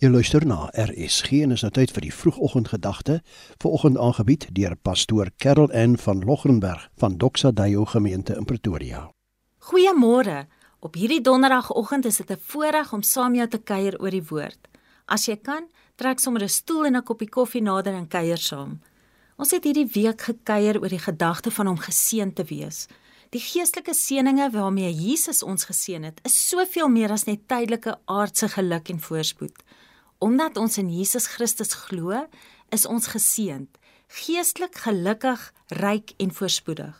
Jy luister na RSG en is nou tyd vir die vroegoggendgedagte, vanoggend aangebied deur pastoor Karel N van Logrenberg van Doxa Deo gemeente in Pretoria. Goeiemôre. Op hierdie donderdagoggend is dit 'n voorreg om saam jou te kuier oor die woord. As jy kan, trek sommer 'n stoel en 'n koppie koffie nader en kuier saam. Ons het hierdie week gekuier oor die gedagte van om geseën te wees. Die geestelike seënings waarmee Jesus ons geseën het, is soveel meer as net tydelike aardse geluk en voorspoed. Omdat ons in Jesus Christus glo, is ons geseënd, geestelik gelukkig, ryk en voorspoedig.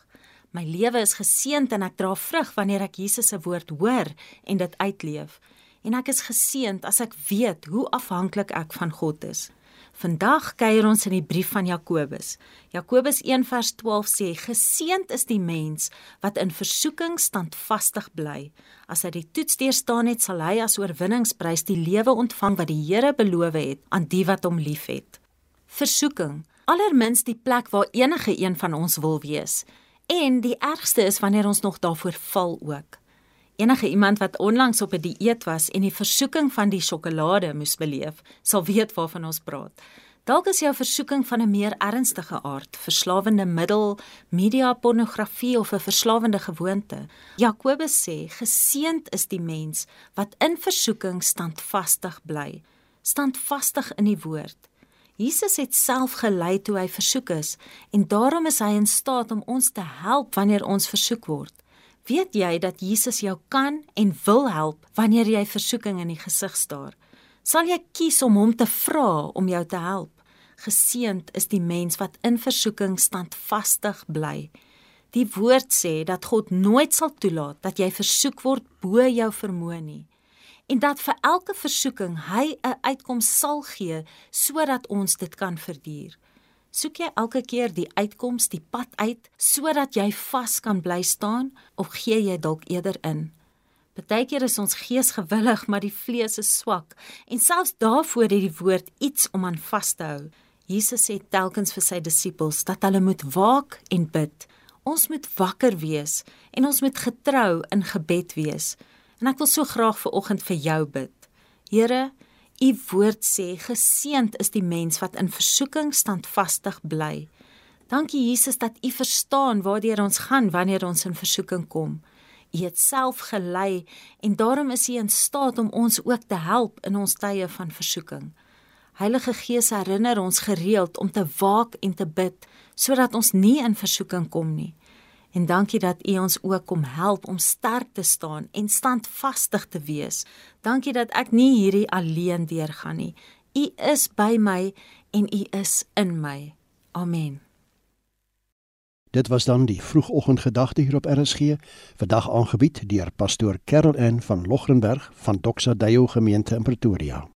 My lewe is geseënd en ek dra vrug wanneer ek Jesus se woord hoor en dit uitleef. En ek is geseënd as ek weet hoe afhanklik ek van God is. Vandag kuier ons in die brief van Jakobus. Jakobus 1:12 sê: "Geseënd is die mens wat in versoeking standvastig bly. As hy die toets deurstaan het, sal hy as oorwinningsprys die lewe ontvang wat die Here beloof het aan die wat hom liefhet." Versoeking, allermins die plek waar enige een van ons wil wees. En die ergste is wanneer ons nog daarvoor val ook. Enige iemand wat onlangs op 'n die dieet was en die versoeking van die sjokolade moes beleef, sal weet waarvan ons praat. Dalk is jou versoeking van 'n meer ernstige aard, verslawende middel, media pornografie of 'n verslawende gewoonte. Jakobus sê: "Geseend is die mens wat in versoeking standvastig bly, standvastig in die woord." Jesus het self gelei toe hy versoek is en daarom is hy in staat om ons te help wanneer ons versoek word. Weet jy dat Jesus jou kan en wil help wanneer jy versoeking in die gesig staar? Sal jy kies om hom te vra om jou te help? Geseend is die mens wat in versoeking standvastig bly. Die woord sê dat God nooit sal toelaat dat jy versoek word bo jou vermoë nie en dat vir elke versoeking hy 'n uitkoms sal gee sodat ons dit kan verduur. Soek jy elke keer die uitkoms, die pad uit sodat jy vas kan bly staan of gee jy dalk eerder in? Partykeer is ons gees gewillig, maar die vlees is swak en selfs daarvoor het die woord iets om aan vas te hou. Jesus sê telkens vir sy disippels dat hulle moet waak en bid. Ons moet wakker wees en ons moet getrou in gebed wees. En ek wil so graag vir oggend vir jou bid. Here, U woord sê geseend is die mens wat in versoeking standvastig bly. Dankie Jesus dat U verstaan waartoe ons gaan wanneer ons in versoeking kom. U het self gelei en daarom is U in staat om ons ook te help in ons tye van versoeking. Heilige Gees herinner ons gereeld om te waak en te bid sodat ons nie in versoeking kom nie. En dankie dat U ons ook kom help om sterk te staan en standvastig te wees. Dankie dat ek nie hierdie alleen deurgaan nie. U is by my en U is in my. Amen. Dit was dan die vroegoggendgedagte hier op RSG, vandag aangebied deur pastoor Karel N van Logrenberg van Doxa Deo gemeente in Pretoria.